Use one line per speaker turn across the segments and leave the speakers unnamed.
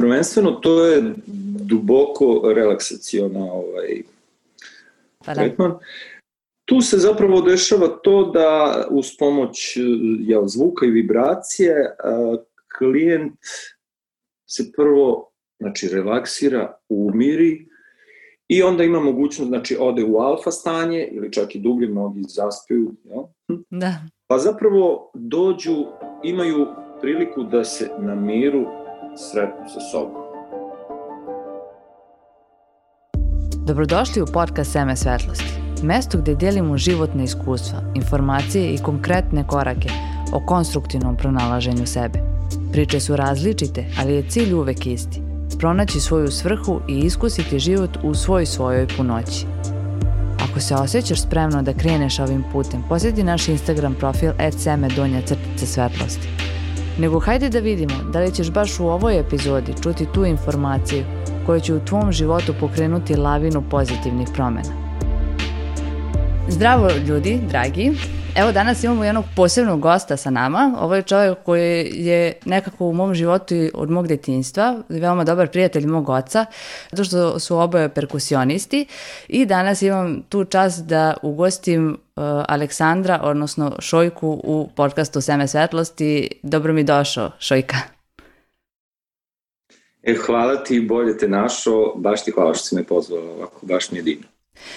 prvenstveno to je duboko relaksaciona ovaj, pa da. tretman. Tu se zapravo dešava to da uz pomoć ja, zvuka i vibracije klijent se prvo znači, relaksira, umiri i onda ima mogućnost, znači ode u alfa stanje ili čak i dublje, mnogi zaspiju. Ja?
Da.
Pa zapravo dođu, imaju priliku da se na miru sretnu sa sobom.
Dobrodošli u podcast Seme svetlosti, mesto gde delimo životne iskustva, informacije i konkretne korake o konstruktivnom pronalaženju sebe. Priče su različite, ali je cilj uvek isti. Pronaći svoju svrhu i iskusiti život u svoj svojoj punoći. Ako se osjećaš spremno da kreneš ovim putem, posjeti naš Instagram profil seme donja crtice svetlosti. Nego hajde da vidimo da li ćeš baš u ovoj epizodi čuti tu informaciju koja će u tvom životu pokrenuti lavinu pozitivnih promena. Zdravo ljudi, dragi! Evo danas imamo jednog posebnog gosta sa nama. Ovo je čovjek koji je nekako u mom životu od mog detinjstva, veoma dobar prijatelj mog oca, zato što su oboje perkusionisti i danas imam tu čast da ugostim uh, Aleksandra, odnosno Šojku u podcastu Seme svetlosti. Dobro mi došao, Šojka.
E, hvala ti, bolje te našo, baš ti hvala što si me pozvala ovako, baš mi je divno.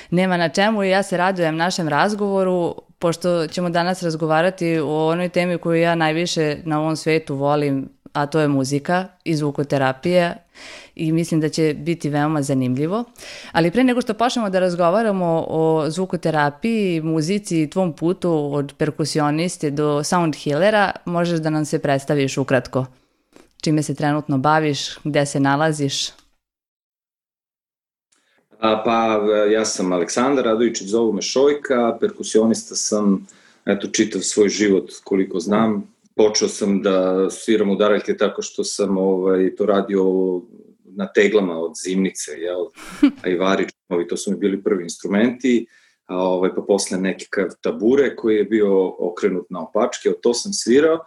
Nema na čemu i ja se radujem našem razgovoru, pošto ćemo danas razgovarati o onoj temi koju ja najviše na ovom svetu volim, a to je muzika i zvukoterapija i mislim da će biti veoma zanimljivo. Ali pre nego što počnemo da razgovaramo o zvukoterapiji, muzici i tvom putu od perkusioniste do sound healera, možeš da nam se predstaviš ukratko čime se trenutno baviš, gde se nalaziš?
Pa ja sam Aleksandar Radovičić, zovu me Šojka, perkusionista sam eto, čitav svoj život koliko znam. Počeo sam da sviram udaraljke tako što sam ovaj, to radio na teglama od zimnice, jel? a i varičnovi, to su mi bili prvi instrumenti, a ovaj, pa posle neki tabure koji je bio okrenut na opačke, od to sam svirao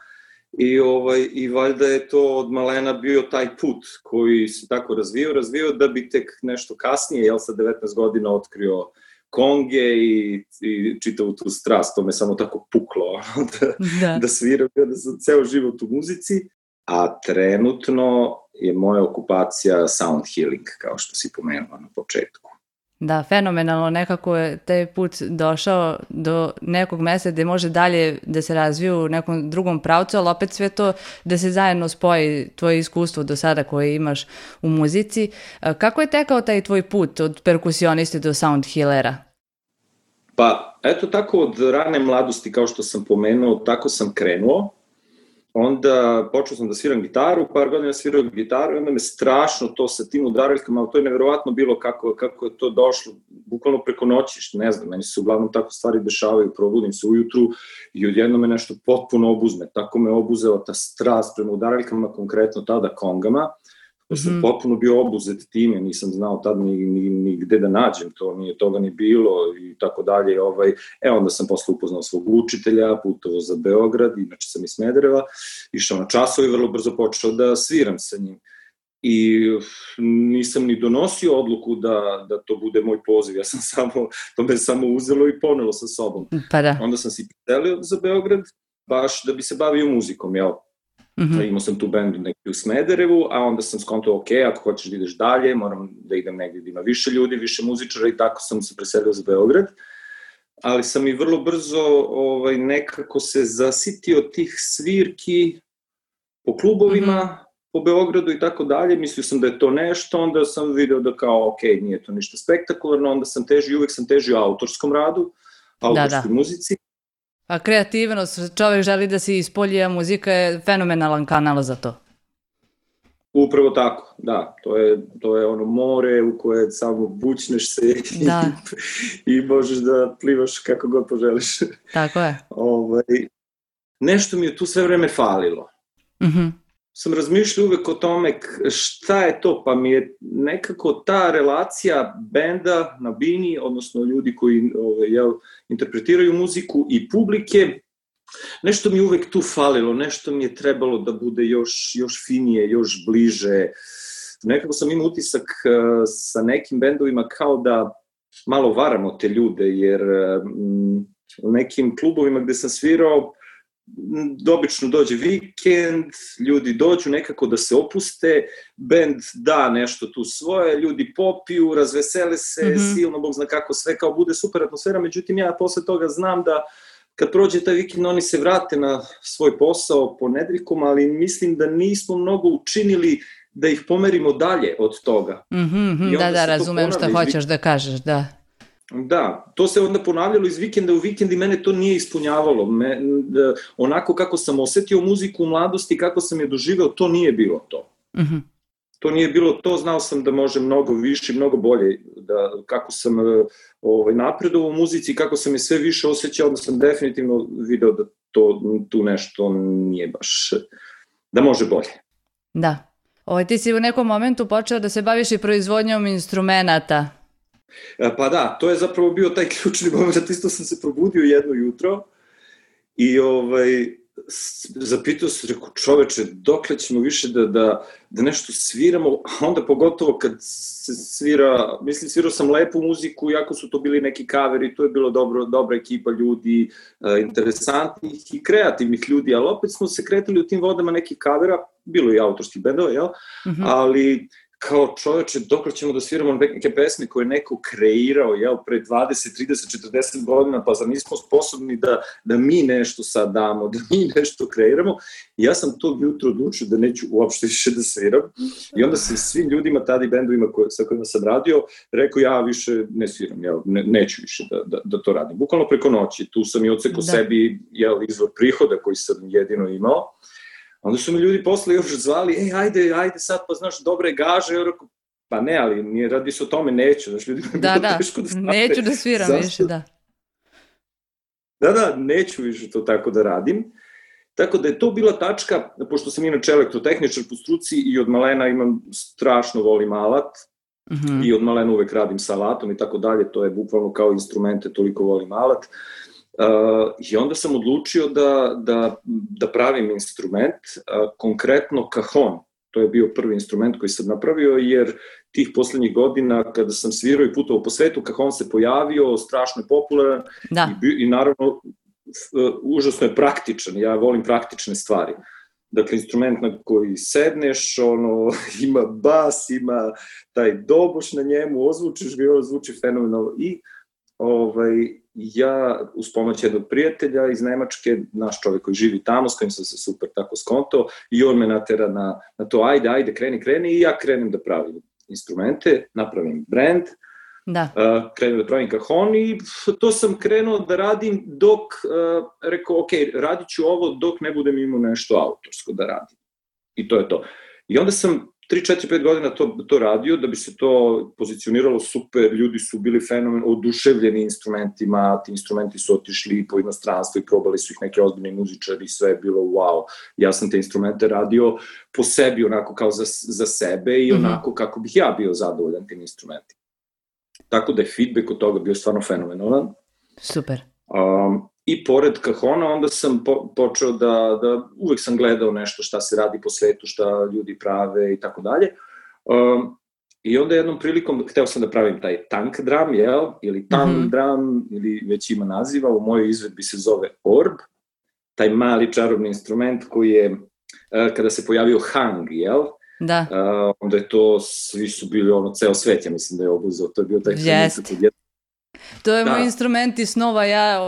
I, ovaj, I valjda je to od malena bio taj put koji se tako razvio, razvio da bi tek nešto kasnije, jel sa 19 godina otkrio konge i, i čitavu tu strast, to me samo tako puklo da, da. da sviram, da sam ceo život u muzici, a trenutno je moja okupacija sound healing, kao što si pomenula na početku.
Da, fenomenalno nekako je taj put došao do nekog mesta gde može dalje da se razvije u nekom drugom pravcu, ali opet sve to da se zajedno spoji tvoje iskustvo do sada koje imaš u muzici. Kako je tekao taj tvoj put od perkusioniste do sound healera?
Pa, eto tako od rane mladosti, kao što sam pomenuo, tako sam krenuo onda počeo sam da sviram gitaru, par godina svirao gitaru i onda me strašno to sa tim udaraljkama, ali to je neverovatno bilo kako, kako je to došlo, bukvalno preko noći, ne znam, meni se uglavnom tako stvari dešavaju, probudim se ujutru i odjedno me nešto potpuno obuzme, tako me obuzela ta strast prema udaraljkama, konkretno tada kongama, Da sam mm -hmm. potpuno bio obuzet time, nisam znao tad ni, ni, ni gde da nađem to, nije toga ni bilo i tako dalje. Ovaj, e, onda sam posle upoznao svog učitelja, putovao za Beograd, inače sam iz Smedereva, išao na časove i vrlo brzo počeo da sviram sa njim. I nisam ni donosio odluku da, da to bude moj poziv, ja sam samo, to me samo uzelo i ponelo sa sobom.
Pa da.
Onda sam si preselio za Beograd, baš da bi se bavio muzikom, jel? Mm -hmm. Imao sam tu bendu neki u Smederevu, a onda sam skontao, ok, ako hoćeš da ideš dalje, moram da idem negdje da ima više ljudi, više muzičara i tako sam se preselio za Beograd. Ali sam i vrlo brzo ovaj, nekako se zasitio tih svirki po klubovima, mm -hmm. po Beogradu i tako dalje. Mislio sam da je to nešto, onda sam video da kao, ok, nije to ništa spektakularno, onda sam težio, uvek sam težio autorskom radu, autorskoj da, da. muzici.
A kreativnost, čovek želi da se ispolji, a muzika je fenomenalan kanal za to.
Upravo tako, da. To je, to je ono more u koje samo bućneš se da. i, i možeš da plivaš kako god poželiš.
Tako je.
ovaj, nešto mi je tu sve vreme falilo. Mhm. Mm sam razmišljao uvek o tome šta je to, pa mi je nekako ta relacija benda na bini, odnosno ljudi koji ovaj, jel, interpretiraju muziku i publike, nešto mi uvek tu falilo, nešto mi je trebalo da bude još, još finije, još bliže, nekako sam imao utisak uh, sa nekim bendovima kao da malo varamo te ljude, jer um, u nekim klubovima gde sam svirao, dobično dođe vikend, ljudi dođu nekako da se opuste, bend da nešto tu svoje, ljudi popiju, razvesele se, mm -hmm. silno, bog zna kako sve, kao bude super atmosfera, međutim ja posle toga znam da kad prođe taj vikend oni se vrate na svoj posao ponedrikom, ali mislim da nismo mnogo učinili da ih pomerimo dalje od toga.
Mm -hmm, da, da, razumem šta hoćeš da kažeš, da.
Da, to se onda ponavljalo iz vikenda u vikend i mene to nije ispunjavalo. Me, da, onako kako sam osetio muziku u mladosti, kako sam je doživeo, to nije bilo to. Mm -hmm. To nije bilo to, znao sam da može mnogo više, mnogo bolje, da kako sam e, ovaj, napredovao u muzici, kako sam je sve više osjećao, da sam definitivno video da to, tu nešto nije baš, da može bolje.
Da. Ovaj, ti si u nekom momentu počeo da se baviš i proizvodnjom instrumenta.
E, pa da, to je zapravo bio taj ključni moment, isto sam se probudio jedno jutro i ovaj, zapitao se, rekao, čoveče, dokle ćemo više da, da, da nešto sviramo, a onda pogotovo kad se svira, mislim, svirao sam lepu muziku, jako su to bili neki kaveri, to je bilo dobro, dobra ekipa ljudi, uh, interesantnih i kreativnih ljudi, ali opet smo se kretali u tim vodama nekih kavera, bilo i autorskih bendova, jel? Mm -hmm. Ali kao čoveče, dok ćemo da sviramo neke pesme koje je neko kreirao, jel, pre 20, 30, 40 godina, pa zar nismo sposobni da, da mi nešto sad damo, da mi nešto kreiramo. I ja sam tog jutro odlučio da neću uopšte više da sviram. I onda se svim ljudima, tada i bendovima koje, sa kojima sam radio, rekao ja više ne sviram, jel, ne, neću više da, da, da to radim. Bukvalno preko noći, tu sam i oceko da. sebi jel, izvor prihoda koji sam jedino imao Onda su mi ljudi posle još zvali, ej, ajde, ajde sad, pa znaš, dobre gaže, ja rekao, pa ne, ali nije radi se o tome, neću, znaš, ljudi
da, da, teško da stave. neću da sviram Zašto? više, da.
Da, da, neću više to tako da radim. Tako da je to bila tačka, pošto sam inače elektrotehničar po struci i od malena imam strašno volim alat, mm -hmm. i od malena uvek radim sa alatom i tako dalje, to je bukvalno kao instrumente, toliko volim alat. Uh, Uh, I onda sam odlučio da, da, da pravim instrument, uh, konkretno kahon. To je bio prvi instrument koji sam napravio, jer tih poslednjih godina kada sam svirao i putovao po svetu, kahon se pojavio, strašno je popularan da. i, i naravno uh, užasno je praktičan. Ja volim praktične stvari. Dakle, instrument na koji sedneš, ono, ima bas, ima taj doboš na njemu, ozvučiš ga i ono zvuči fenomenalno. I ovaj, ja uz pomoć jednog prijatelja iz Nemačke, naš čovek koji živi tamo, s kojim sam se super tako skonto, i on me natera na, na to, ajde, ajde, kreni, kreni, i ja krenem da pravim instrumente, napravim brand, da. Uh, krenem da pravim kahon i to sam krenuo da radim dok, uh, rekao, ok, radit ću ovo dok ne budem imao nešto autorsko da radim. I to je to. I onda sam 3, 4, 5 godina to, to radio, da bi se to pozicioniralo super, ljudi su bili fenomen, oduševljeni instrumentima, ti instrumenti su otišli po inostranstvo i probali su ih neke ozbiljne muzičari, sve je bilo wow. Ja sam te instrumente radio po sebi, onako kao za, za sebe i -hmm. onako kako bih ja bio zadovoljan tim instrumentima. Tako da je feedback od toga bio stvarno fenomenalan.
Super.
Um, I pored kahona onda sam po, počeo da, da uvek sam gledao nešto šta se radi po svetu, šta ljudi prave i tako dalje. Um, I onda jednom prilikom, hteo sam da pravim taj tank drum, jel? Ili tam mm -hmm. drum, ili već ima naziva, u mojoj izvedbi se zove orb, taj mali čarobni instrument koji je, uh, kada se pojavio hang, jel?
Da.
Uh, onda je to, svi su bili ono, ceo svet, ja mislim da je obuzeo, to je bio taj
yes. To je da. moj instrument iz snova, ja,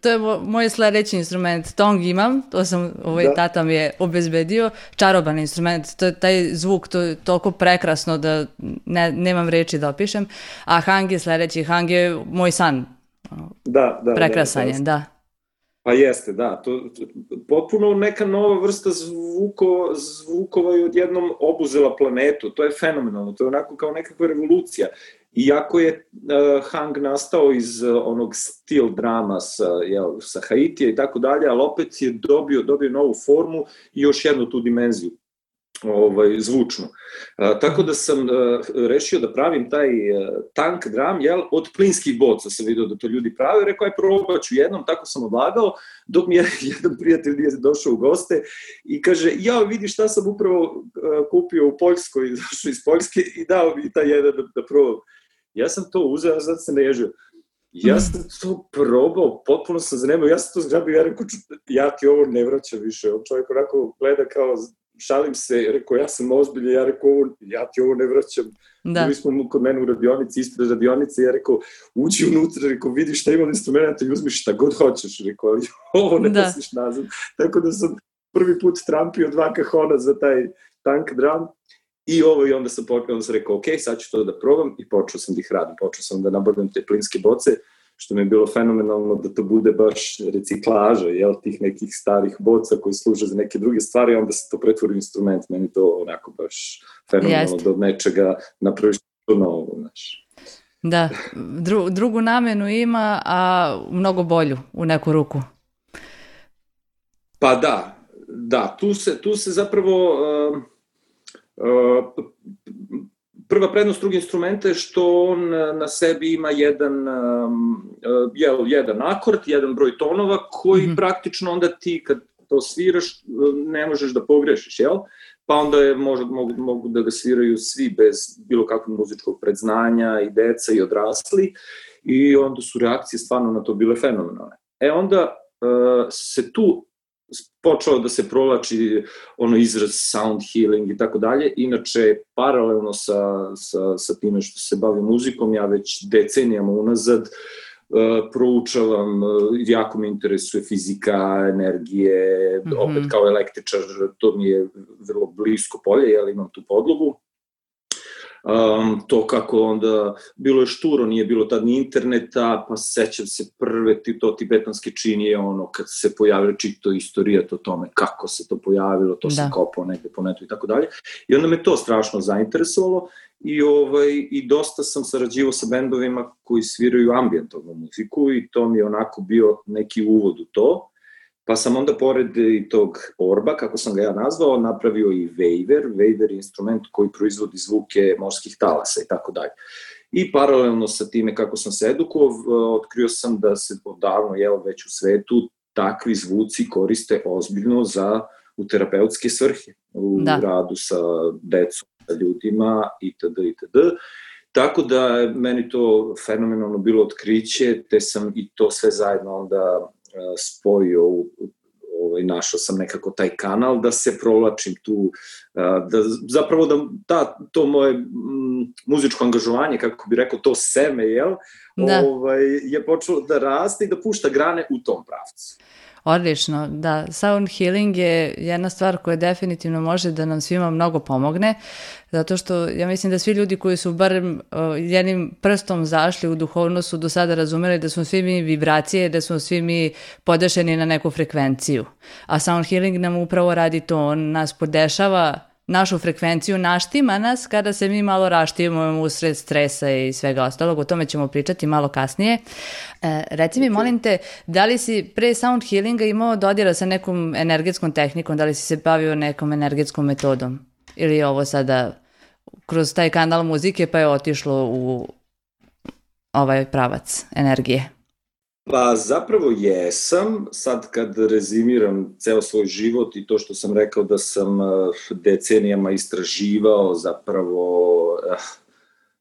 to je moj sledeći instrument, tong imam, to sam, ovaj da. tata mi je obezbedio, čaroban instrument, to je taj zvuk, to je toliko prekrasno da ne, nemam reči da opišem, a hang je sledeći, hang je moj san,
da, da,
prekrasan da, je, da.
Pa jeste, da. To, to, potpuno neka nova vrsta zvuko, zvukova je odjednom obuzela planetu. To je fenomenalno. To je onako kao nekakva revolucija. Iako je uh, Hang nastao iz uh, onog stil drama sa, jel, sa Haitija i tako dalje, ali opet je dobio, dobio novu formu i još jednu tu dimenziju. ovaj, zvučno. A, tako da sam a, rešio da pravim taj a, tank dram, jel, od plinskih boca sam vidio da to ljudi prave, rekao je probat ću jednom, tako sam odlagao, dok mi je jedan prijatelj nije došao u goste i kaže, ja vidi šta sam upravo a, kupio u Poljskoj, došao iz Poljske i dao mi taj jedan da, da probam. Ja sam to uzeo, sad se ne ježio. Ja sam to probao, potpuno sam zanimao, ja sam to zgrabio, ja rekao, ja ti ovo ne vraćam više. On čovjek onako gleda kao, šalim se, rekao, ja sam ozbiljno, ja rekao, ja ti ovo ne vraćam. Da. Bili smo kod mene u radionici, ispred radionice, ja rekao, uđi unutra, rekao, vidi šta ima instrumenta i uzmiš šta god hoćeš, rekao, ali ovo ne da. nosiš nazad. Tako da sam prvi put trampio dva kahona za taj tank drum I ovo i onda sam počeo, onda sam rekao, ok, sad ću to da probam i počeo sam da ih radim. Počeo sam da nabavljam te plinske boce, što mi je bilo fenomenalno da to bude baš reciklaža, jel, tih nekih starih boca koji služe za neke druge stvari, onda se to pretvori u instrument. Meni to onako baš fenomenalno Jeste. da od nečega napraviš to novo, znaš.
Da, Dru, drugu namenu ima, a mnogo bolju u neku ruku.
Pa da, da, tu se, tu se zapravo... Uh, prva prednost drugog instrumenta je što on na sebi ima jedan, um, jel, jedan akord, jedan broj tonova koji mm -hmm. praktično onda ti kad to sviraš ne možeš da pogrešiš, jel? Pa onda je, može, mogu, mogu da ga sviraju svi bez bilo kakvog muzičkog predznanja i deca i odrasli i onda su reakcije stvarno na to bile fenomenalne. E onda uh, se tu počeo da se provlači ono izraz sound healing i tako dalje. Inače, paralelno sa, sa, sa time što se bavim muzikom, ja već decenijama unazad uh, proučavam, uh, jako me interesuje fizika, energije, mm -hmm. opet kao električar, to mi je vrlo blisko polje, ja imam tu podlogu um, to kako onda, bilo je šturo, nije bilo tad ni interneta, pa sećam se prve ti, to tibetanske činije, ono, kad se pojavilo čito istorija to tome, kako se to pojavilo, to da. se kopao negde po netu i tako dalje. I onda me to strašno zainteresovalo i, ovaj, i dosta sam sarađivao sa bendovima koji sviraju ambijentalnu muziku i to mi je onako bio neki uvod u to. Pa sam onda pored i tog orba, kako sam ga ja nazvao, napravio i waver. Waver je instrument koji proizvodi zvuke morskih talasa i tako dalje. I paralelno sa time kako sam se edukovao, otkrio sam da se odavno, jel, već u svetu, takvi zvuci koriste ozbiljno za u terapeutske svrhe, u da. radu sa decom, sa ljudima itd. itd. Tako da meni to fenomenalno bilo otkriće, te sam i to sve zajedno onda spojio u, ovaj, našao sam nekako taj kanal da se provlačim tu, da zapravo da ta, to moje m, muzičko angažovanje, kako bi rekao, to seme, jel, da. ovaj, je počelo da raste i da pušta grane u tom pravcu.
Odlično, da. Sound healing je jedna stvar koja definitivno može da nam svima mnogo pomogne, zato što ja mislim da svi ljudi koji su barem uh, jednim prstom zašli u duhovnost su do sada razumeli da smo svi mi vibracije, da smo svi mi podešeni na neku frekvenciju. A sound healing nam upravo radi to, on nas podešava našu frekvenciju naštima nas kada se mi malo raštivamo usred stresa i svega ostalog. O tome ćemo pričati malo kasnije. E, reci mi, molim te, da li si pre sound healinga imao dodira sa nekom energetskom tehnikom, da li si se bavio nekom energetskom metodom? Ili je ovo sada kroz taj kanal muzike pa je otišlo u ovaj pravac energije?
Pa zapravo jesam, sad kad rezimiram ceo svoj život i to što sam rekao da sam eh, decenijama istraživao zapravo eh,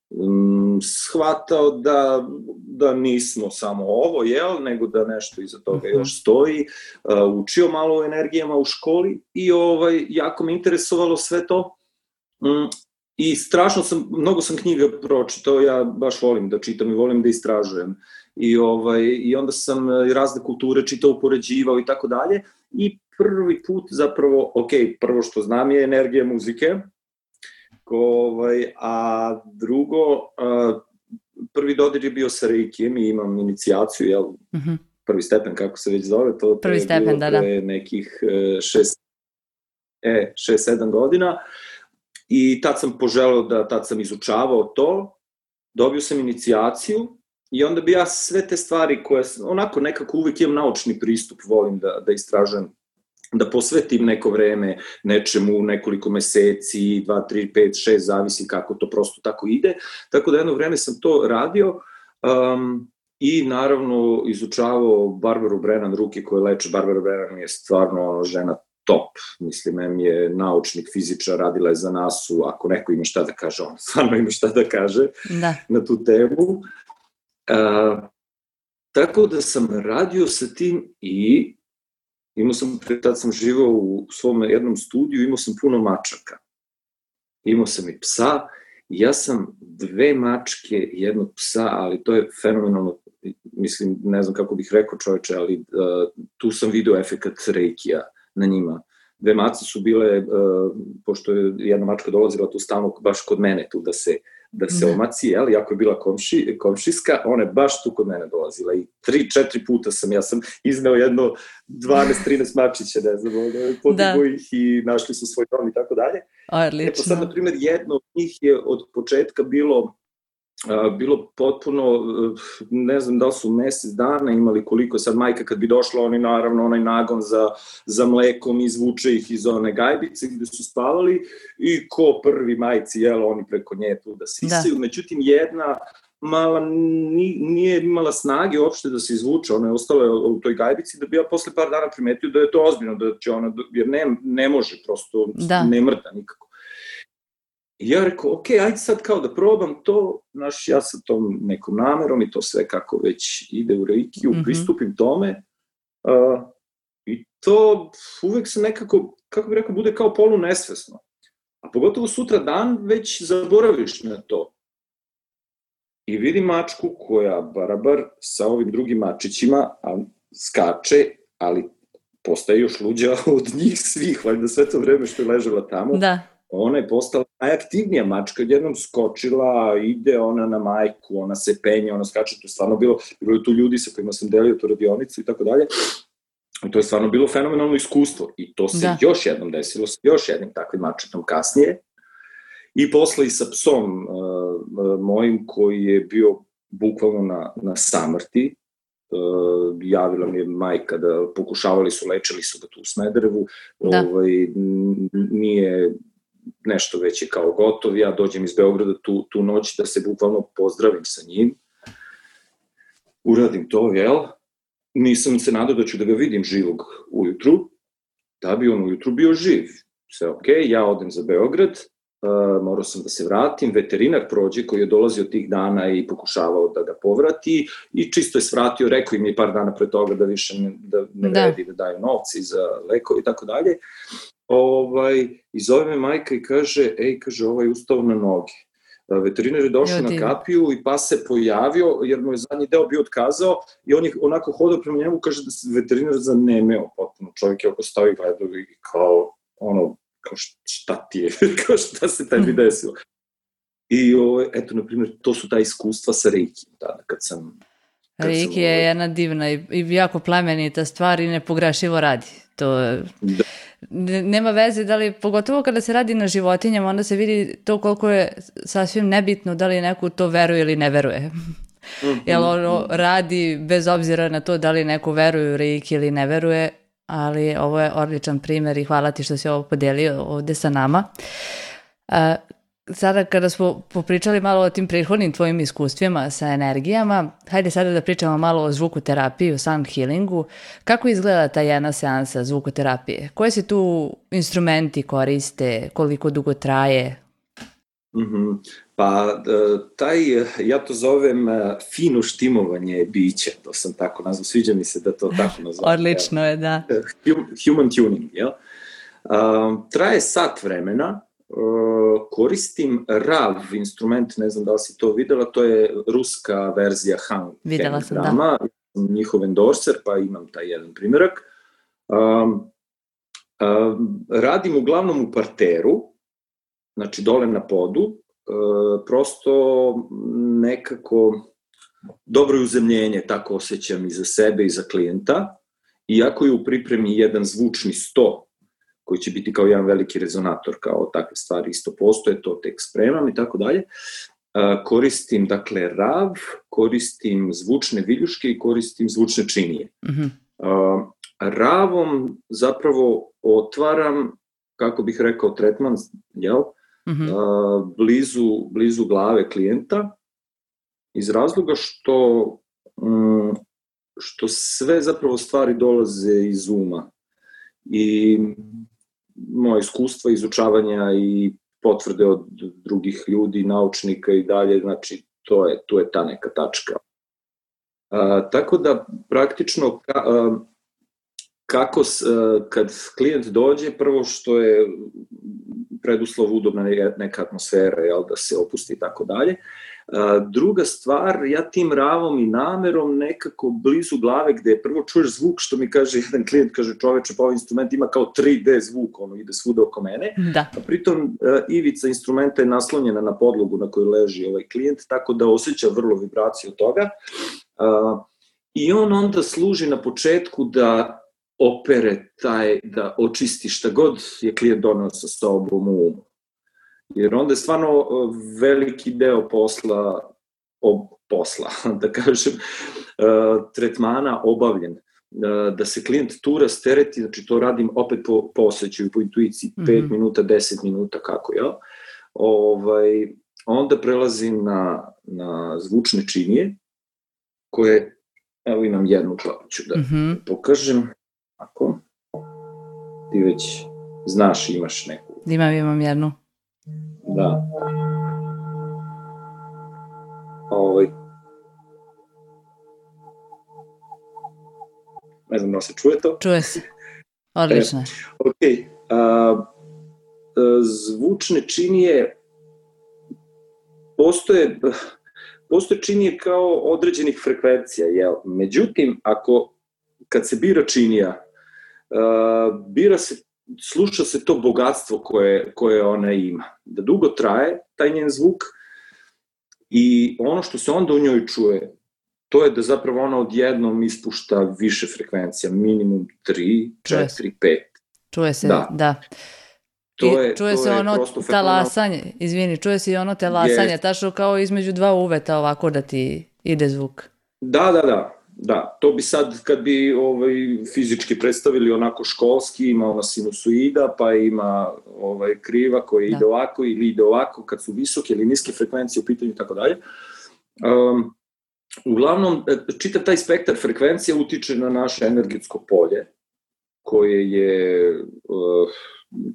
mm, shvatao da, da nismo samo ovo, jel, nego da nešto iza toga mhm. još stoji. Eh, učio malo o energijama u školi i ovaj, jako me interesovalo sve to. Mm, I strašno sam, mnogo sam knjiga pročitao, ja baš volim da čitam i volim da istražujem i, ovaj, i onda sam e, razne kulture čitao, upoređivao i tako dalje i prvi put zapravo, ok, prvo što znam je energija muzike, ovaj, a drugo, a, prvi dodir je bio sa Reikijem i imam inicijaciju, jel, mm -hmm. prvi stepen, kako se već zove, to,
prvi stepen, da, da.
nekih e, šest, e, šest, sedam godina i tad sam poželao da, tad sam izučavao to, dobio sam inicijaciju I onda bi ja sve te stvari koje, onako nekako uvek imam naučni pristup, volim da, da istražujem da posvetim neko vreme nečemu nekoliko meseci, 2, 3, 5, 6, zavisi kako to prosto tako ide. Tako da jedno vreme sam to radio um, i naravno izučavao Barbaru Brennan, ruke koje leče. Barbara Brennan je stvarno žena top. Mislim, em je naučnik, fizičar, radila je za nas-u, ako neko ima šta da kaže, on stvarno ima šta da kaže da. na tu temu. Uh, tako da sam radio sa tim i imao sam, tad sam živao u svom jednom studiju, imao sam puno mačaka. Imao sam i psa, ja sam dve mačke, jednog psa, ali to je fenomenalno, mislim, ne znam kako bih rekao čoveče, ali uh, tu sam video efekat reikija na njima. Dve mace su bile, uh, pošto je jedna mačka dolazila tu stalno baš kod mene tu da se da se da. omaci, jel, jako je bila komši, komšiska, ona je baš tu kod mene dolazila i tri, četiri puta sam, ja sam izneo jedno 12-13 mačića, ne znam, podigo da. ih i našli su svoj dom i tako dalje.
Odlično. E pa
sad, na primjer, jedno od njih je od početka bilo bilo potpuno, ne znam da li su mesec dana imali koliko sad majka kad bi došla, oni naravno onaj nagon za, za mlekom izvuče ih iz one gajbice gde su spavali i ko prvi majci, jel, oni preko nje tu da sisaju. Da. Međutim, jedna mala, nije imala snage uopšte da se izvuče, ona je ostala u toj gajbici, da bi ja posle par dana primetio da je to ozbiljno, da će ona, jer ne, ne može, prosto da. ne mrda nikako. I ja rekao, ok, ajde sad kao da probam to, znaš, ja sa tom nekom namerom i to sve kako već ide u reikiju, mm -hmm. pristupim tome. Uh, I to uvek se nekako, kako bih rekao, bude kao polu nesvesno. A pogotovo sutra dan već zaboraviš na to. I vidim mačku koja barabar sa ovim drugim mačićima a skače, ali postaje još luđa od njih svih, valjda sve to vreme što je ležala tamo.
Da
ona je postala najaktivnija mačka, jednom skočila, ide ona na majku, ona se penje, ona skače, to je stvarno bilo, bilo je tu ljudi sa kojima sam delio tu radionicu i tako dalje. I to je stvarno bilo fenomenalno iskustvo. I to se da. još jednom desilo sa još jednim takvim mačetom kasnije. I posle i sa psom uh, mojim koji je bio bukvalno na, na samrti, uh, javila mi je majka da pokušavali su, lečili su ga tu u Smederevu, da. ovaj, nije nešto već je kao gotov, ja dođem iz Beograda tu, tu noć da se bukvalno pozdravim sa njim, uradim to, jel? Nisam se nadao da ću da ga vidim živog ujutru, da bi on ujutru bio živ. Sve ok, ja odem za Beograd, uh, morao sam da se vratim, veterinar prođe koji je dolazio tih dana i pokušavao da ga povrati i čisto je svratio, rekao im je par dana pre toga da više ne, da ne da. vredi da daju novci za lekovi i tako dalje ovaj, i zove me majka i kaže, ej, kaže, ovaj ustao na noge. Veterinar je došao Ljudi. na kapiju i pas se pojavio, jer mu je zadnji deo bio otkazao i on je onako hodao prema njemu, kaže da se veterinar zanemeo potpuno. Čovjek je oko stao i gledao i kao, ono, kao šta ti je, kao šta se tebi desilo. I ovo, ovaj, eto, na primjer, to su ta iskustva sa Reiki, tada, kad sam...
Sam, je jedna divna i, i jako plemenita stvar i nepogrešivo radi. To, da nema veze da li, pogotovo kada se radi na životinjama, onda se vidi to koliko je sasvim nebitno da li neko to veruje ili ne veruje. -hmm. Jer ono radi bez obzira na to da li neko veruje u reiki ili ne veruje, ali ovo je odličan primer i hvala ti što si ovo podelio ovde sa nama. Sada kada smo popričali malo o tim prethodnim tvojim iskustvima sa energijama, hajde sada da pričamo malo o zvukoterapiji, o sound healingu. Kako izgleda ta jedna seansa zvukoterapije? Koje se tu instrumenti koriste? Koliko dugo traje?
Mm -hmm. Pa e, taj, ja to zovem e, fino štimovanje bića, to sam tako nazvao, sviđa mi se da to tako nazovem.
Odlično je, da.
Human tuning, jel? Um, traje sat vremena, koristim RAV instrument, ne znam da li si to videla, to je ruska verzija Hang.
Videla sam, drama, da.
Njihov endorser, pa imam taj jedan primjerak. Um, um, radim uglavnom u parteru, znači dole na podu, uh, prosto nekako dobro uzemljenje, tako osjećam i za sebe i za klijenta, iako je u pripremi jedan zvučni sto koji će biti kao jedan veliki rezonator, kao takve stvari isto postoje, to tek spremam i tako dalje. Koristim, dakle, rav, koristim zvučne viljuške i koristim zvučne činije. Mm -hmm. ravom zapravo otvaram, kako bih rekao, tretman, jel? Mm -hmm. blizu, blizu glave klijenta, iz razloga što, mm, što sve zapravo stvari dolaze iz uma. I moje iskustva izučavanja i potvrde od drugih ljudi, naučnika i dalje, znači to je, tu je ta neka tačka. A, tako da praktično ka, a, kako s, a, kad klijent dođe, prvo što je preduslov udobna neka atmosfera, jel, da se opusti i tako dalje. Druga stvar, ja tim ravom i namerom nekako blizu glave gde prvo čuješ zvuk što mi kaže jedan klijent, kaže čoveče pa ovaj instrument ima kao 3D zvuk, ono ide svuda oko mene,
da.
a pritom ivica instrumenta je naslonjena na podlogu na kojoj leži ovaj klijent, tako da osjeća vrlo vibraciju toga. I on onda služi na početku da opere taj, da očisti šta god je klijent donao sa sobom u umu. Jer onda je stvarno veliki deo posla, ob, posla, da kažem, tretmana obavljen da se klijent tu rastereti, znači to radim opet po, po osjećaju, po intuiciji, 5 mm -hmm. minuta, 10 minuta, kako, jel? Ovaj, onda prelazim na, na zvučne činije, koje, evo imam jednu, pa ću da mm -hmm. pokažem. Ako, ti već znaš, imaš neku.
Imam, imam jednu.
Da. Ovaj. Ne znam da se čuje to.
Čuje se. Odlično. E,
ok. A, zvučne činije postoje postoje činije kao određenih frekvencija, jel? Međutim, ako kad se bira činija, uh, bira se sluša se to bogatstvo koje, koje ona ima. Da dugo traje taj njen zvuk i ono što se onda u njoj čuje, to je da zapravo ona odjednom ispušta više frekvencija, minimum 3, 4, 5.
Čuje se, da. da. To je, čuje to se je ono talasanje, izvini, čuje se i ono talasanje, tačno kao između dva uveta ovako da ti ide zvuk.
Da, da, da. Da, to bi sad kad bi ovaj, fizički predstavili onako školski, ima ona sinusoida, pa ima ovaj, kriva koja da. ide ovako ili ide ovako kad su visoke ili niske frekvencije u pitanju i tako dalje. Um, uglavnom, e, čitav taj spektar frekvencija utiče na naše energetsko polje, koje je uh,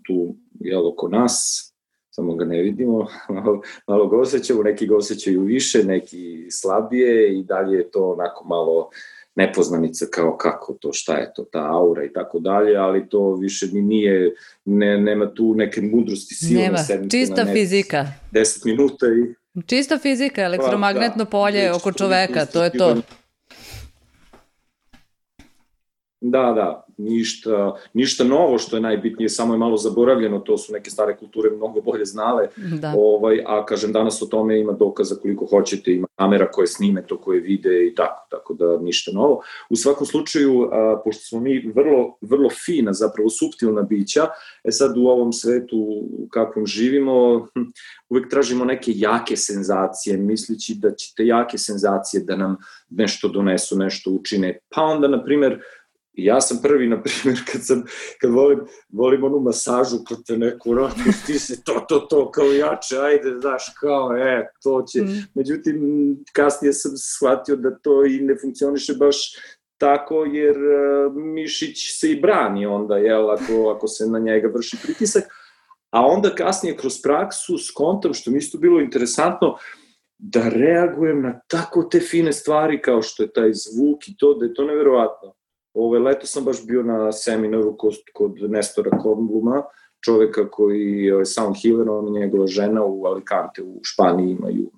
tu jel, oko nas, samo ga ne vidimo, malo, malo ga osjećamo, neki ga osjećaju više, neki slabije i dalje je to onako malo nepoznanica kao kako to, šta je to, ta aura i tako dalje, ali to više ni nije, ne, nema tu neke mudrosti silne
nema, čista na fizika.
10 minuta i...
Čista fizika, elektromagnetno pa, da, polje oko čoveka, to je to.
Da, da, ništa, ništa novo što je najbitnije, samo je malo zaboravljeno, to su neke stare kulture mnogo bolje znale, da. ovaj, a kažem danas o tome ima dokaza koliko hoćete, ima kamera koje snime to, koje vide i tako, tako da ništa novo. U svakom slučaju, a, pošto smo mi vrlo, vrlo fina, zapravo subtilna bića, e sad u ovom svetu u kakvom živimo, hm, uvek tražimo neke jake senzacije, mislići da će te jake senzacije da nam nešto donesu, nešto učine, pa onda, na primer, I ja sam prvi, na primjer, kad sam, kad volim, volim onu masažu, kad te neko rati, ti se to, to, to, kao jače, ajde, znaš, kao, e, to će. Mm. Međutim, kasnije sam shvatio da to i ne funkcioniše baš tako, jer uh, mišić se i brani onda, jel, ako, ako se na njega vrši pritisak. A onda kasnije kroz praksu s kontom, što mi isto bilo interesantno, da reagujem na tako te fine stvari kao što je taj zvuk i to, da je to neverovatno. Ove, leto sam baš bio na seminaru kod, kod Nestora Kornbluma, čoveka koji je sound healer, on i njegova žena u Alicante u Španiji imaju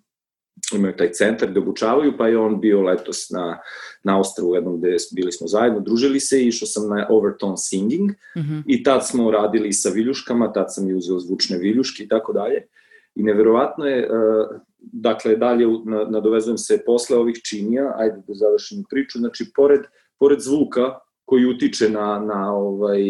imaju taj centar gde obučavaju, pa je on bio letos na, na ostravu jednom gde bili smo zajedno, družili se i išao sam na Overtone Singing mm -hmm. i tad smo radili sa viljuškama, tad sam i uzeo zvučne viljuške i tako dalje. I neverovatno je, uh, dakle, dalje nadovezujem se posle ovih činija, ajde da završim priču, znači, pored uh, pored zvuka koji utiče na, na, ovaj,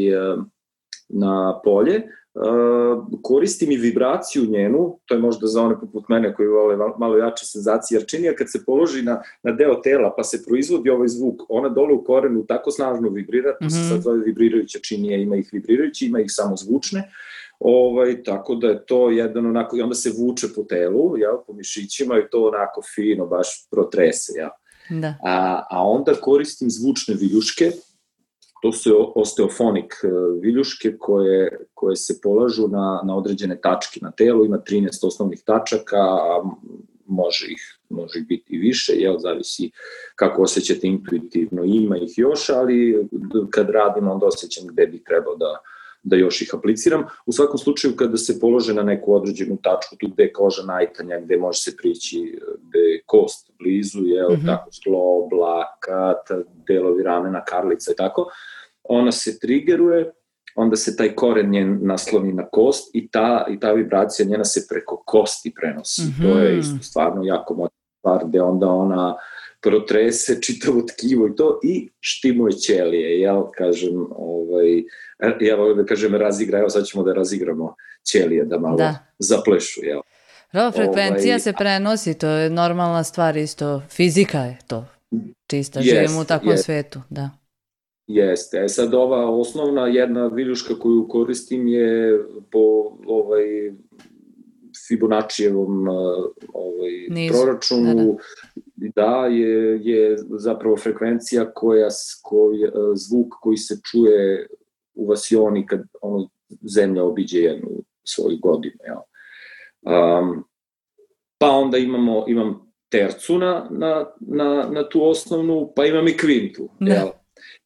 na polje, Uh, koristim i vibraciju njenu, to je možda za one poput mene koji vole malo jače senzacije, jer činija kad se položi na, na deo tela pa se proizvodi ovaj zvuk, ona dole u korenu tako snažno vibrira, to mm -hmm. se mhm. sad zove vibrirajuća činija, ima ih vibrirajući, ima ih samo zvučne, Ovaj, tako da je to jedan onako, i onda se vuče po telu, ja, po mišićima i to onako fino, baš protrese, ja. Da. A, a onda koristim zvučne viljuške, to su osteofonik e, viljuške koje, koje se polažu na, na određene tačke na telu, ima 13 osnovnih tačaka, a može ih, može ih biti više, jel, zavisi kako osjećate intuitivno, ima ih još, ali kad radim onda osjećam gde bi trebao da, da još ih apliciram. U svakom slučaju kada se polože na neku određenu tačku, tu gde je koža najtanja, gde može se prići, gde je kost blizu, je, mm -hmm. tako sklo, blakat, delovi ramena, karlica i tako, ona se trigeruje, onda se taj koren njen nasloni na kost i ta, i ta vibracija njena se preko kosti prenosi. Mm -hmm. To je isto stvarno jako moćna stvar, gde onda ona protrese čitavo tkivo i to i štimuje ćelije, jel, kažem, ovaj, ja volim da kažem razigra, evo sad ćemo da razigramo ćelije, da malo da. zaplešu, jel.
Prava frekvencija ovaj, se prenosi, to je normalna stvar isto, fizika je to, čista, jest, živimo u takvom jest. svetu, da.
Jeste, e sad ova osnovna jedna viljuška koju koristim je po ovaj Fibonaccijevom ovaj, Nizu, proračunu, da, da. da je, je zapravo frekvencija koja, koja, zvuk koji se čuje u vasioni kad ono, zemlja obiđe jednu svoju godinu. Jel? Um, pa onda imamo, imam tercu na, na, na, na tu osnovnu, pa imam i kvintu. Da. Jel?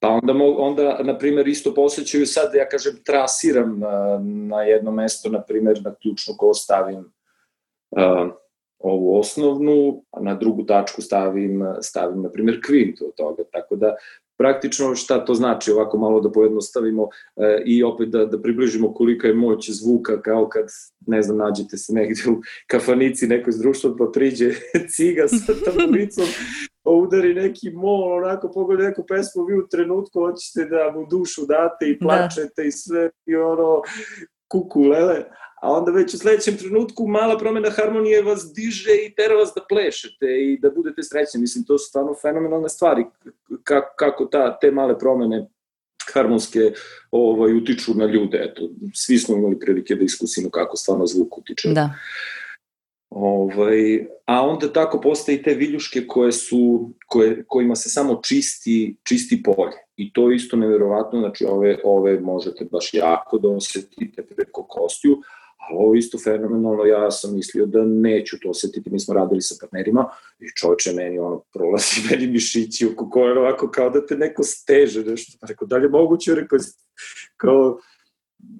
Pa onda, onda na primjer, isto posjećaju sad, ja kažem, trasiram na, na jedno mesto, na primjer, na ključnu ko stavim ovu osnovnu, a na drugu tačku stavim, stavim na primjer, kvintu od toga. Tako da praktično šta to znači, ovako malo da pojednostavimo e, i opet da, da približimo kolika je moć zvuka kao kad, ne znam, nađete se negde u kafanici nekoj iz društva pa priđe ciga sa tabulicom udari neki mol, onako pogleda neku pesmu, vi u trenutku hoćete da mu dušu date i da. plačete da. i sve i ono kuku lele, a onda već u sledećem trenutku mala promena harmonije vas diže i tera vas da plešete i da budete srećni. Mislim, to su stvarno fenomenalne stvari, kako, kako ta, te male promene harmonske ovaj, utiču na ljude. Eto, svi smo imali prilike da iskusimo kako stvarno zvuk utiče. Da. Ovaj, a onda tako postaje i te viljuške koje su, koje, kojima se samo čisti, čisti polje. I to je isto neverovatno, znači ove, ove možete baš jako da osetite preko kostiju, ali ovo isto fenomenalno, ja sam mislio da neću to osetiti, mi smo radili sa partnerima i čovječe meni ono prolazi meni mišići oko koje ovako kao da te neko steže nešto, pa rekao da li je moguće, rekao kao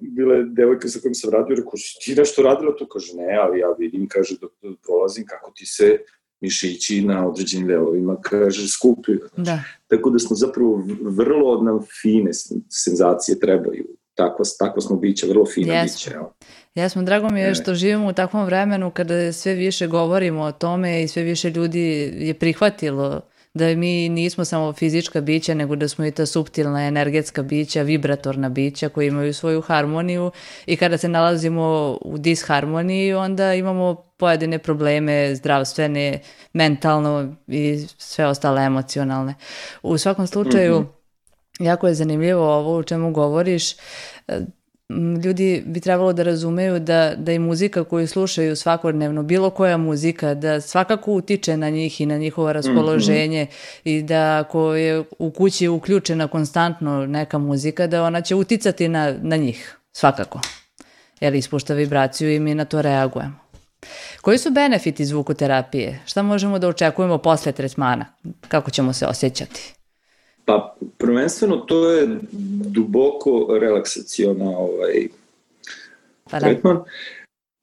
bila je devojka sa kojom sam radio, rekao, ti nešto radila to? Kaže, ne, ali ja vidim, kaže, dok prolazim kako ti se mišići na određenim delovima, kaže, skupljaju. Da. Tako da smo zapravo vrlo nam fine senzacije trebaju. Takva, takva smo bića, vrlo fina yes. bića. Evo.
Jesmo, drago mi je što živimo u takvom vremenu kada sve više govorimo o tome i sve više ljudi je prihvatilo da mi nismo samo fizička bića, nego da smo i ta subtilna energetska bića, vibratorna bića koji imaju svoju harmoniju i kada se nalazimo u disharmoniji, onda imamo pojedine probleme zdravstvene, mentalno i sve ostale emocionalne. U svakom slučaju, mm -hmm. Jako je zanimljivo ovo u čemu govoriš, ljudi bi trebalo da razumeju da, da i muzika koju slušaju svakodnevno, bilo koja muzika, da svakako utiče na njih i na njihovo raspoloženje mm -hmm. i da ako je u kući uključena konstantno neka muzika, da ona će uticati na, na njih, svakako. Jer ispušta vibraciju i mi na to reagujemo. Koji su benefiti zvukoterapije? Šta možemo da očekujemo posle tretmana? Kako ćemo se osjećati?
Pa prvenstveno to je duboko relaksaciona ovaj, pa da. tretman.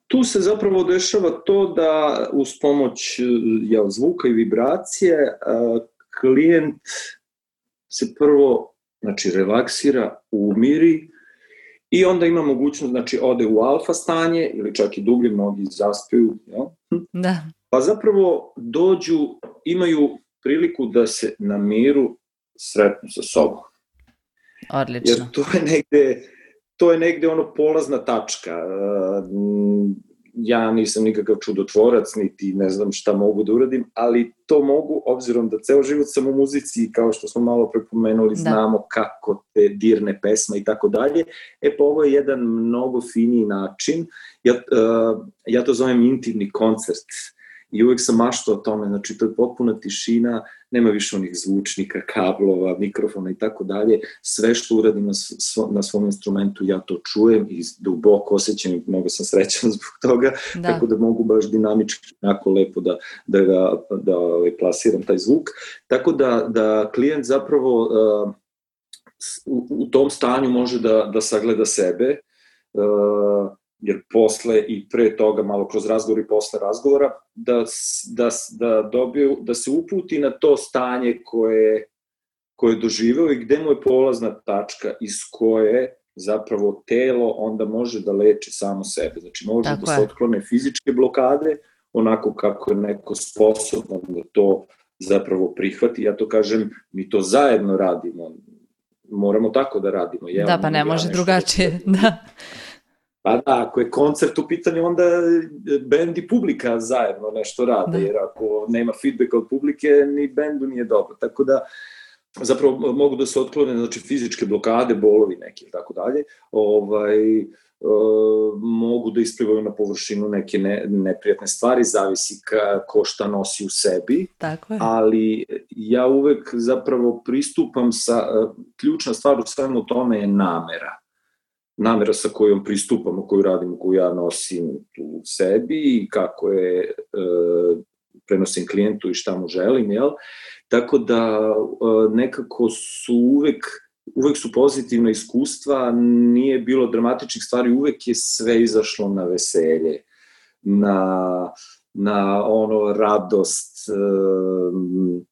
Tu se zapravo dešava to da uz pomoć ja, zvuka i vibracije klijent se prvo znači, relaksira, umiri i onda ima mogućnost, znači ode u alfa stanje ili čak i dublje, mnogi zaspiju. Ja? Da. Pa zapravo dođu, imaju priliku da se na miru sretnu sa sobom.
Odlično.
Jer to je negde, to je negde ono polazna tačka. Ja nisam nikakav čudotvorac, niti ne znam šta mogu da uradim, ali to mogu, obzirom da ceo život sam u muzici, kao što smo malo prepomenuli, da. znamo kako te dirne pesma i tako dalje. E pa ovo je jedan mnogo finiji način. Ja, uh, ja to zovem intimni koncert. I uvek sam maštao o tome, znači to je potpuna tišina, nema više onih zvučnika, kablova, mikrofona i tako dalje. Sve što uradim na, svo, na svom instrumentu ja to čujem i duboko osjećam i mnogo sam srećan zbog toga, da. tako da mogu baš dinamički jako lepo da, da ga da, ovaj, plasiram taj zvuk. Tako da, da klijent zapravo uh, u, u tom stanju može da, da sagleda sebe, uh, jer posle i pre toga, malo kroz razgovor i posle razgovora, da, da, da, dobiju, da se uputi na to stanje koje, koje je doživeo i gde mu je polazna tačka iz koje zapravo telo onda može da leči samo sebe. Znači može Tako da je. se otklone fizičke blokade, onako kako je neko sposoban da to zapravo prihvati. Ja to kažem, mi to zajedno radimo. Moramo tako da radimo.
Jedan da, pa ne može drugačije. Da.
Pa da, ako je koncert u pitanju, onda bend i publika zajedno nešto rade, da. jer ako nema feedbacka od publike, ni bendu nije dobro. Tako da, zapravo mogu da se otklone znači fizičke blokade, bolovi neki i tako dalje. Ovaj e, mogu da isplivaju na površinu neke ne, neprijatne stvari, zavisi ka, ko šta nosi u sebi.
Tako je.
Ali ja uvek zapravo pristupam sa, e, ključna stvar u svemu tome je namera namera sa kojom pristupamo, koju radimo, koju ja nosim u sebi i kako je e, prenosim klijentu i šta mu želim, jel? Tako da e, nekako su uvek uvek su pozitivna iskustva, nije bilo dramatičnih stvari, uvek je sve izašlo na veselje, na, na ono radost, um,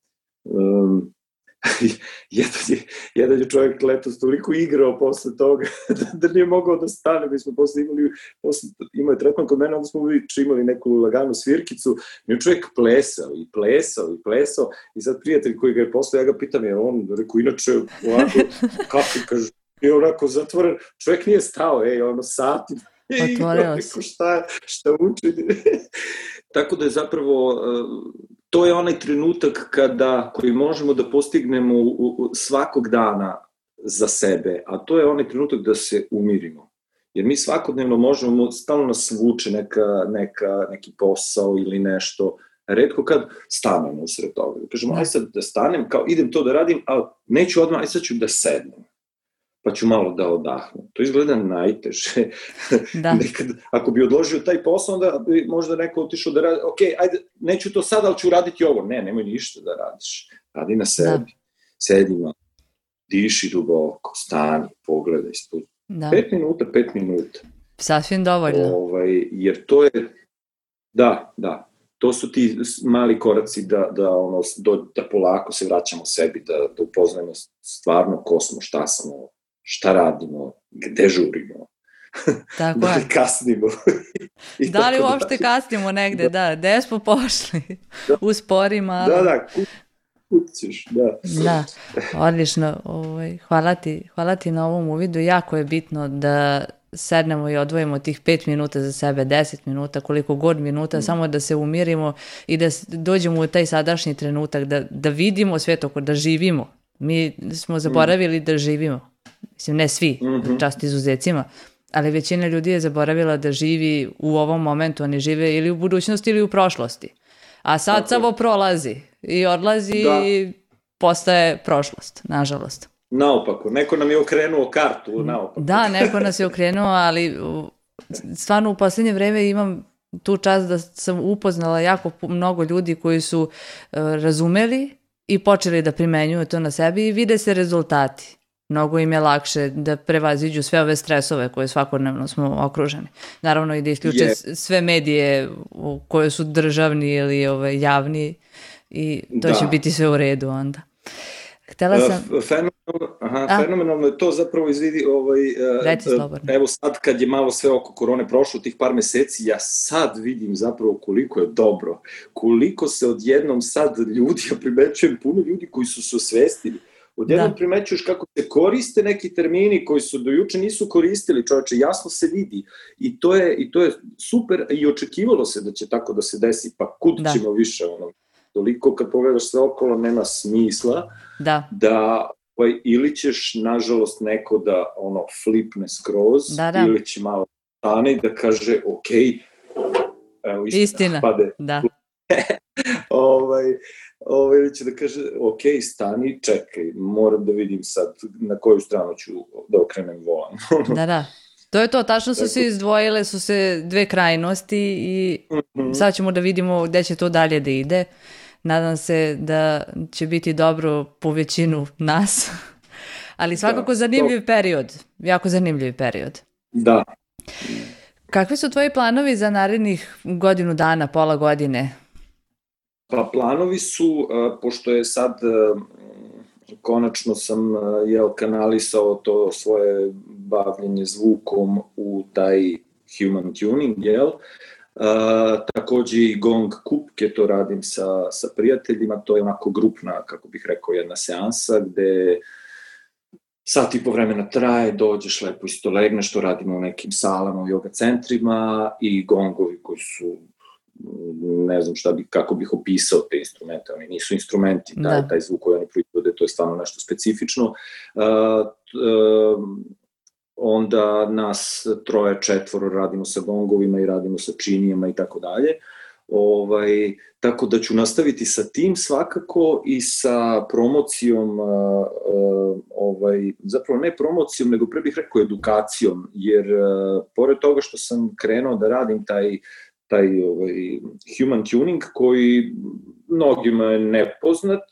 um, jedan, je, jedan je čovjek letos toliko igrao posle toga da, da nije mogao da stane. Mi smo posle imali, posle, imao je tretman kod mene, onda smo imali neku laganu svirkicu. Mi je čovjek plesao i plesao i plesao i sad prijatelj koji ga je posle, ja ga pitam, je on, rekao, inače, ovako, kako, kaže, i onako zatvoren, čovjek nije stao, ej, ono, sati,
Otvorio se.
Šta, šta uči. Tako da je zapravo to je onaj trenutak kada, koji možemo da postignemo u, u, svakog dana za sebe, a to je onaj trenutak da se umirimo. Jer mi svakodnevno možemo, stalno nas vuče neka, neka, neki posao ili nešto, redko kad stanemo usred toga. Kažemo, aj sad da stanem, kao idem to da radim, ali neću odmah, aj sad ću da sednem pa ću malo da odahnem. To izgleda najteže. Da. Nekad, ako bi odložio taj posao, onda bi možda neko otišao da radi, ok, ajde, neću to sad, ali ću raditi ovo. Ne, nemoj ništa da radiš. Radi na sebi. Da. Sedi malo. Diši duboko, stani, pogledaj. Spod... Da. Pet minuta, pet minuta.
Sasvim dovoljno.
Ovaj, jer to je, da, da, to su ti mali koraci da, da, ono, do, da polako se vraćamo sebi, da, da upoznajemo stvarno ko smo, šta smo, šta radimo, gde žurimo, Tako da li kasnimo.
I da li uopšte da. kasnimo negde, da, da gde smo pošli, da. uspori malo.
Da, da, kućiš, da.
Da, odlično, ovaj, hvala, ti, hvala ti na ovom uvidu, jako je bitno da sednemo i odvojimo tih 5 minuta za sebe, 10 minuta, koliko god minuta, mm. samo da se umirimo i da dođemo u taj sadašnji trenutak, da, da vidimo sve to, da živimo. Mi smo zaboravili mm. da živimo mislim ne svi, mm -hmm. čast izuzecima, ali većina ljudi je zaboravila da živi u ovom momentu, oni žive ili u budućnosti ili u prošlosti. A sad Tako. samo prolazi i odlazi da. i postaje prošlost, nažalost.
Naopako, neko nam je okrenuo kartu, naopako.
Da, neko nas je okrenuo, ali stvarno u poslednje vreme imam tu čast da sam upoznala jako mnogo ljudi koji su uh, razumeli i počeli da primenjuju to na sebi i vide se rezultati mnogo im je lakše da prevaziđu sve ove stresove koje svakodnevno smo okruženi. Naravno i da isključe yeah. sve medije koje su državni ili ove, javni i to da. će biti sve u redu onda. Htela sam...
Uh, fenomenalno, aha, A? fenomenalno je to zapravo izvidi, ovaj, uh,
Reci slobodno.
evo sad kad je malo sve oko korone prošlo, tih par meseci, ja sad vidim zapravo koliko je dobro, koliko se odjednom sad ljudi, ja primećujem puno ljudi koji su se osvestili, odjednom
Da.
primećuješ kako se koriste neki termini koji su do juče nisu koristili, čoveče, jasno se vidi. I to je, i to je super i očekivalo se da će tako da se desi, pa kud
Da.
ćemo više, ono, toliko kad pogledaš sve okolo nema smisla
Da,
da ovaj, ili ćeš, nažalost, neko da ono flipne skroz,
Da, da.
ili će malo stane i da kaže, ok, evo istina,
Istina.
pade,
da,
ovaj, ovaj, ili će da kaže, ok, stani, čekaj, moram da vidim sad na koju stranu ću da okrenem volan.
da, da. To je to, tačno su se izdvojile, su se dve krajnosti i
Mhm.
sad ćemo da vidimo gde će to dalje da ide. Nadam se da će biti dobro po većinu nas. Ali svakako
Da,
zanimljiv period. Jako zanimljiv period.
da,
Kakvi su tvoji planovi za narednih godinu dana, pola godine?
Pa planovi su, a, pošto je sad a, konačno sam a, jel, kanalisao to svoje bavljenje zvukom u taj human tuning, jel? A, takođe i gong kupke, to radim sa, sa prijateljima, to je onako grupna, kako bih rekao, jedna seansa gde sat i po vremena traje, dođeš lepo isto legneš, to radimo u nekim salama, u yoga centrima i gongovi koji su ne znam šta bi, kako bih opisao te instrumente, oni nisu instrumenti, taj,
Da.
taj zvuk koji oni proizvode, to je stvarno nešto specifično. Uh, um, onda nas troje, četvoro radimo sa gongovima i radimo sa činijama i tako dalje. Ovaj, tako da ću nastaviti sa tim svakako i sa promocijom, uh, uh, ovaj, zapravo ne promocijom, nego pre bih rekao edukacijom, jer uh, pored toga što sam krenuo da radim taj taj ovaj, human tuning koji mnogima je nepoznat,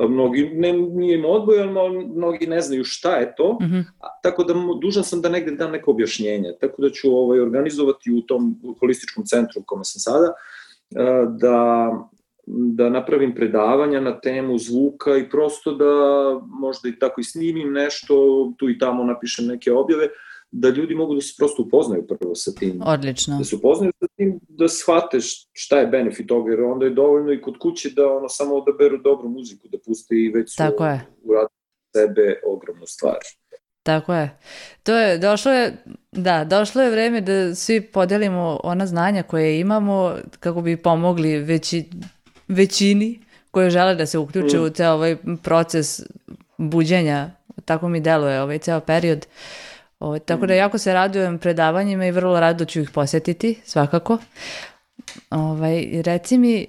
mnogi ne, nije im odbojan, ali mnogi ne znaju šta je to,
Mhm.
a, tako da mu- dužan sam da negde dam neko objašnjenje, tako da ću ovaj, organizovati u tom holističkom centru u kome sam sada, a, da da napravim predavanja na temu zvuka i prosto da možda i tako i snimim nešto, tu i tamo napišem neke objave, da ljudi mogu da se prosto upoznaju prvo sa tim
Odlično.
da se upoznaju sa tim, da shvate šta je benefit toga, jer onda je dovoljno i kod kuće da ono samo odaberu dobru muziku, da puste i već su
Tako je.
uradili sebe ogromnu stvar.
Tako je. To je, došlo je, da, došlo je vreme da svi podelimo ona znanja koje imamo kako bi pomogli veći, većini koje žele da se uključe
Mm.
u ceo ovaj proces buđenja, tako mi deluje ovaj ceo period. Ovaj, tako da jako se radujem predavanjima i vrlo rado ću ih posetiti, svakako. Ovaj, reci mi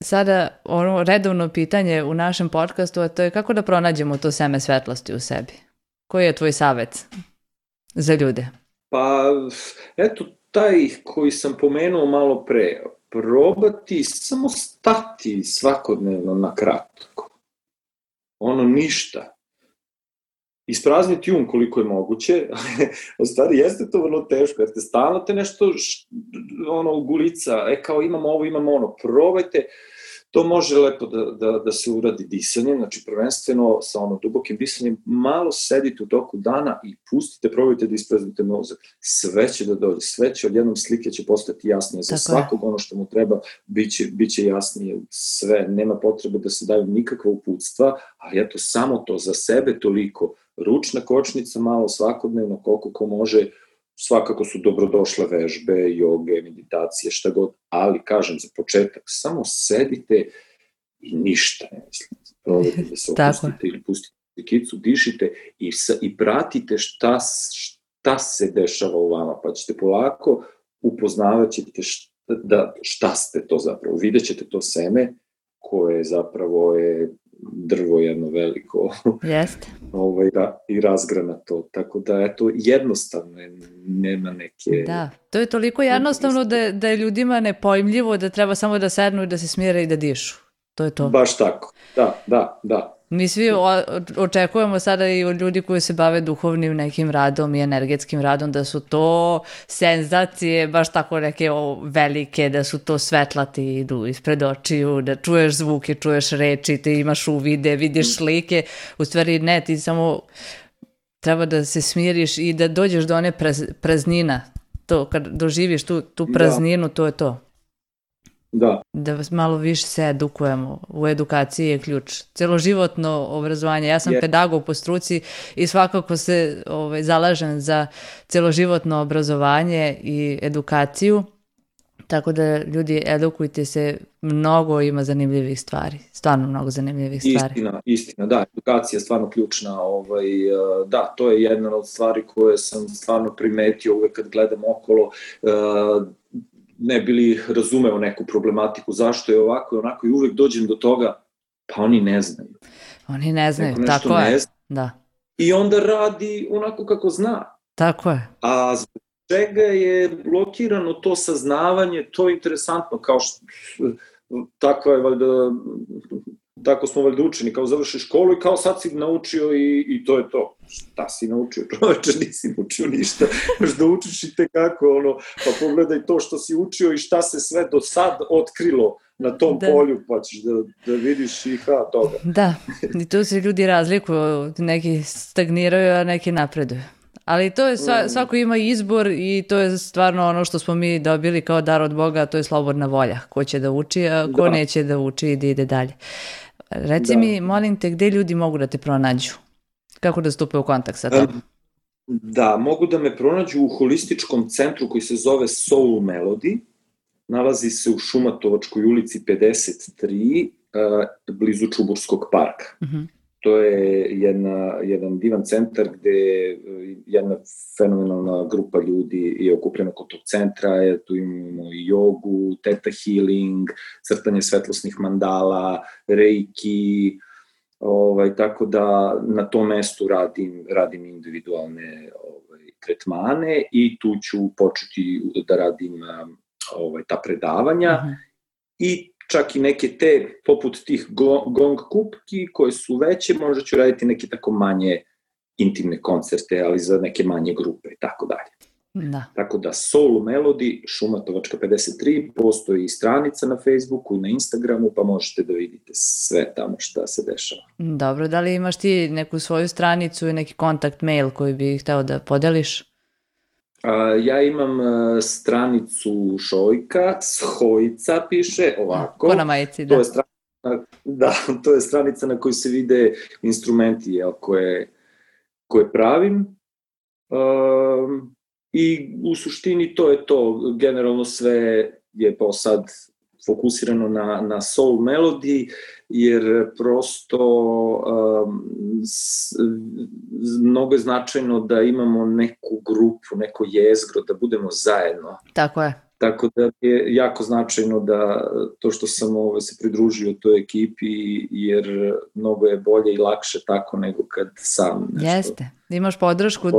sada ono redovno pitanje u našem podcastu, a to je kako da pronađemo to seme svetlosti u sebi? Koji je tvoj savet za ljude?
Pa, eto, taj koji sam pomenuo malo pre, probati samo stati svakodnevno na kratko. Ono ništa. Isprazniti um koliko je moguće, u stvari jeste to vrlo teško, jer te stalno te nešto š, ono gulica, e kao imamo ovo, imamo ono, probajte, to može lepo da, da, da se uradi disanjem, znači prvenstveno sa ono dubokim disanjem, malo sedite u toku dana i pustite, probajte da ispraznite mozak. Sve će da dođe, sve će, odjednom slike će postati jasnije za
Tako je.
svakog ono što mu treba, biće, biće jasnije sve, nema potrebe da se daju nikakva uputstva, ali eto samo to za sebe toliko, ručna kočnica malo svakodnevno koliko ko može, svakako su dobrodošle vežbe, joge, meditacije, šta god, ali kažem za početak, samo sedite i ništa ne mislite. Probajte da se opustite ili pustite kicu, dišite i, sa, i pratite šta, šta se dešava u vama, pa ćete polako upoznavat ćete šta, da, šta ste to zapravo. Vidjet ćete to seme koje zapravo je drvo jedno veliko
Jeste.
ovaj, da, i razgranato. Tako da, eto, jednostavno je, nema neke...
Da, to je toliko jednostavno da, da je ljudima nepojmljivo da treba samo da sednu i da se smire i da dišu. To je to.
Baš tako. Da, da, da.
Mi svi očekujemo sada i od ljudi koji se bave duhovnim nekim radom i energetskim radom da su to senzacije, baš tako neke velike, da su to svetla ti idu ispred očiju, da čuješ zvuke, čuješ reči, ti imaš uvide, vidiš slike. U stvari ne, ti samo treba da se smiriš i da dođeš do one praznina. To, kad doživiš tu, tu prazninu, to je to.
Da.
Da malo više se edukujemo. U edukaciji je ključ. Celoživotno obrazovanje. Ja sam je. pedagog po struci i svakako se ovaj, zalažem za celoživotno obrazovanje i edukaciju. Tako da ljudi edukujte se, mnogo ima zanimljivih stvari, stvarno mnogo zanimljivih stvari.
Istina, istina, da, edukacija je stvarno ključna, ovaj, eh, da, to je jedna od stvari koje sam stvarno primetio uvek kad gledam okolo, eh, ne bili razumeo neku problematiku, zašto je ovako i onako i uvek dođem do toga, pa oni ne znaju.
Oni ne znaju, tako je. Zna. Da.
I onda radi onako kako zna.
Tako je.
A zbog čega je blokirano to saznavanje, to je interesantno, kao što tako je valjda tako smo valjda učeni, kao završi školu i kao sad si naučio i, i to je to. Šta si naučio, čoveče, nisi naučio ništa, još da učiš i tekako, ono, pa pogledaj to što si učio i šta se sve do sad otkrilo na tom da. polju, pa ćeš da, da vidiš i ha toga.
Da, i tu se ljudi razlikuju, neki stagniraju, a neki napreduju. Ali to je, sva, mm. svako ima izbor i to je stvarno ono što smo mi dobili kao dar od Boga, to je slobodna volja. Ko će da uči, a ko da. neće da uči i da ide dalje. Reci da. mi, molim te, gde ljudi mogu da te pronađu? Kako da stupe u kontakt sa tobom?
Da, mogu da me pronađu u holističkom centru koji se zove Soul Melody. Nalazi se u Šumatovačkoj ulici 53, blizu Čuburskog parka. Uh mhm. -huh. To je jedna, jedan divan centar gde jedna fenomenalna grupa ljudi je okupljena kod tog centra, je, tu imamo i jogu, teta healing, crtanje svetlosnih mandala, reiki, ovaj, tako da na tom mestu radim, radim individualne ovaj, tretmane i tu ću početi da radim ovaj, ta predavanja uh mhm. -huh. i čak i neke te, poput tih gong kupki koje su veće, možda ću raditi neke tako manje intimne koncerte, ali za neke manje grupe i tako dalje.
Da.
Tako da Soul Melody, Šumatovačka 53, postoji i stranica na Facebooku i na Instagramu, pa možete da vidite sve tamo šta se dešava.
Dobro, da li imaš ti neku svoju stranicu i neki kontakt mail koji bi hteo da podeliš?
Ja imam stranicu Šojka, Shojica piše ovako.
Ko na majici, da.
To je stranica, da, to je stranica na kojoj se vide instrumenti jel, koje, koje pravim. Um, I u suštini to je to. Generalno sve je po sad fokusirano na, na soul melody, jer prosto um, mnogo je značajno da imamo neku grupu, neko jezgro, da budemo zajedno.
Tako je.
Tako da je jako značajno da to što sam ovaj, se pridružio toj ekipi, jer mnogo je bolje i lakše tako nego kad sam
nešto... Jeste Da imaš podršku,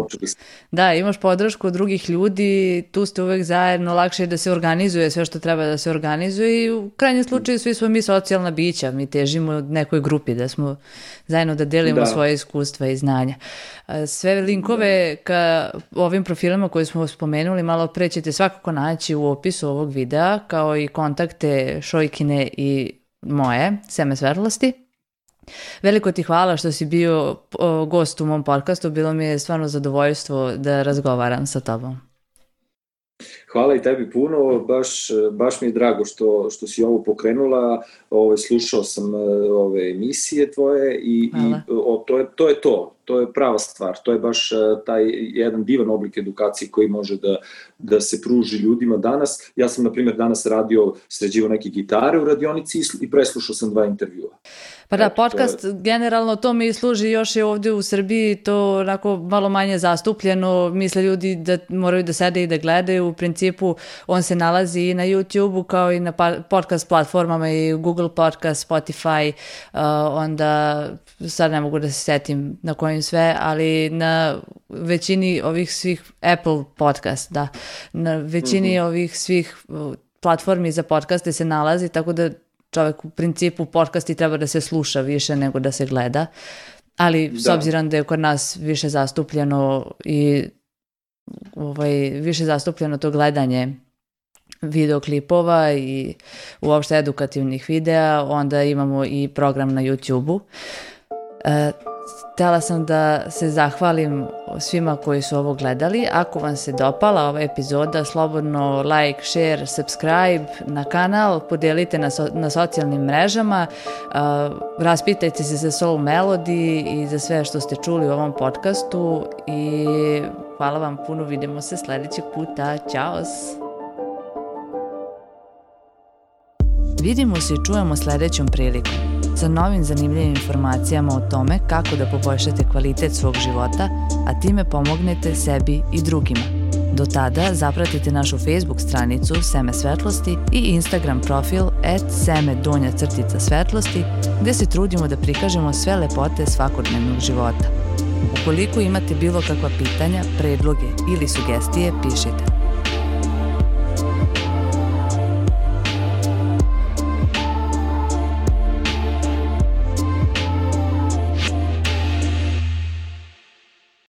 da, imaš podršku od drugih ljudi, tu ste uvek zajedno, lakše je da se organizuje sve što treba da se organizuje i u krajnjem slučaju svi smo mi socijalna bića, mi težimo nekoj grupi da smo zajedno da delimo da. svoje iskustva i znanja. Sve linkove da. ka ovim profilima koje smo spomenuli malo pre ćete svakako naći u opisu ovog videa, kao i kontakte Šojkine i moje, Seme Svetlosti. Veliko ti hvala što si bio gost u mom podcastu, bilo mi je stvarno zadovoljstvo da razgovaram sa tobom.
Hvala i tebi puno, baš, baš mi je drago što, što si ovo pokrenula, ovaj, slušao sam ove emisije tvoje i, i o, to, je, to je to, to je prava stvar, to je baš taj jedan divan oblik edukacije koji može da, da se pruži ljudima danas. Ja sam, na primjer, danas radio, sređivo neke gitare u radionici i preslušao sam dva intervjua.
Pa da, podcast to generalno to mi služi još je ovde u Srbiji to onako malo manje zastupljeno, misle ljudi da moraju da sede i da gledaju, u principu on se nalazi i na YouTube-u kao i na pa, podcast platformama i Google Podcast, Spotify, uh, onda sad ne mogu da se setim na kojim sve, ali na većini ovih svih Apple podcast, da, na većini mm -hmm. ovih svih uh, platformi za podcaste se nalazi, tako da čovek u principu podcasti treba da se sluša više nego da se gleda, ali da. s obzirom da je kod nas više zastupljeno i ovaj, više zastupljeno to gledanje videoklipova i uopšte edukativnih videa, onda imamo i program na YouTube-u. E, htela sam da se zahvalim svima koji su ovo gledali. Ako vam se dopala ova epizoda, slobodno like, share, subscribe na kanal, podelite na, so, na socijalnim mrežama, uh, raspitajte se za Soul Melody i za sve što ste čuli u ovom podcastu i hvala vam puno, vidimo se sledećeg puta. Ćao! Vidimo se i čujemo sledećom prilikom sa novim zanimljivim informacijama o tome kako da poboljšate kvalitet svog života, a time pomognete sebi i drugima. Do tada zapratite našu Facebook stranicu Seme Svetlosti i Instagram profil at seme donja crtica svetlosti gde se trudimo da prikažemo sve lepote svakodnevnog života. Ukoliko imate bilo kakva pitanja, predloge ili sugestije, pišite.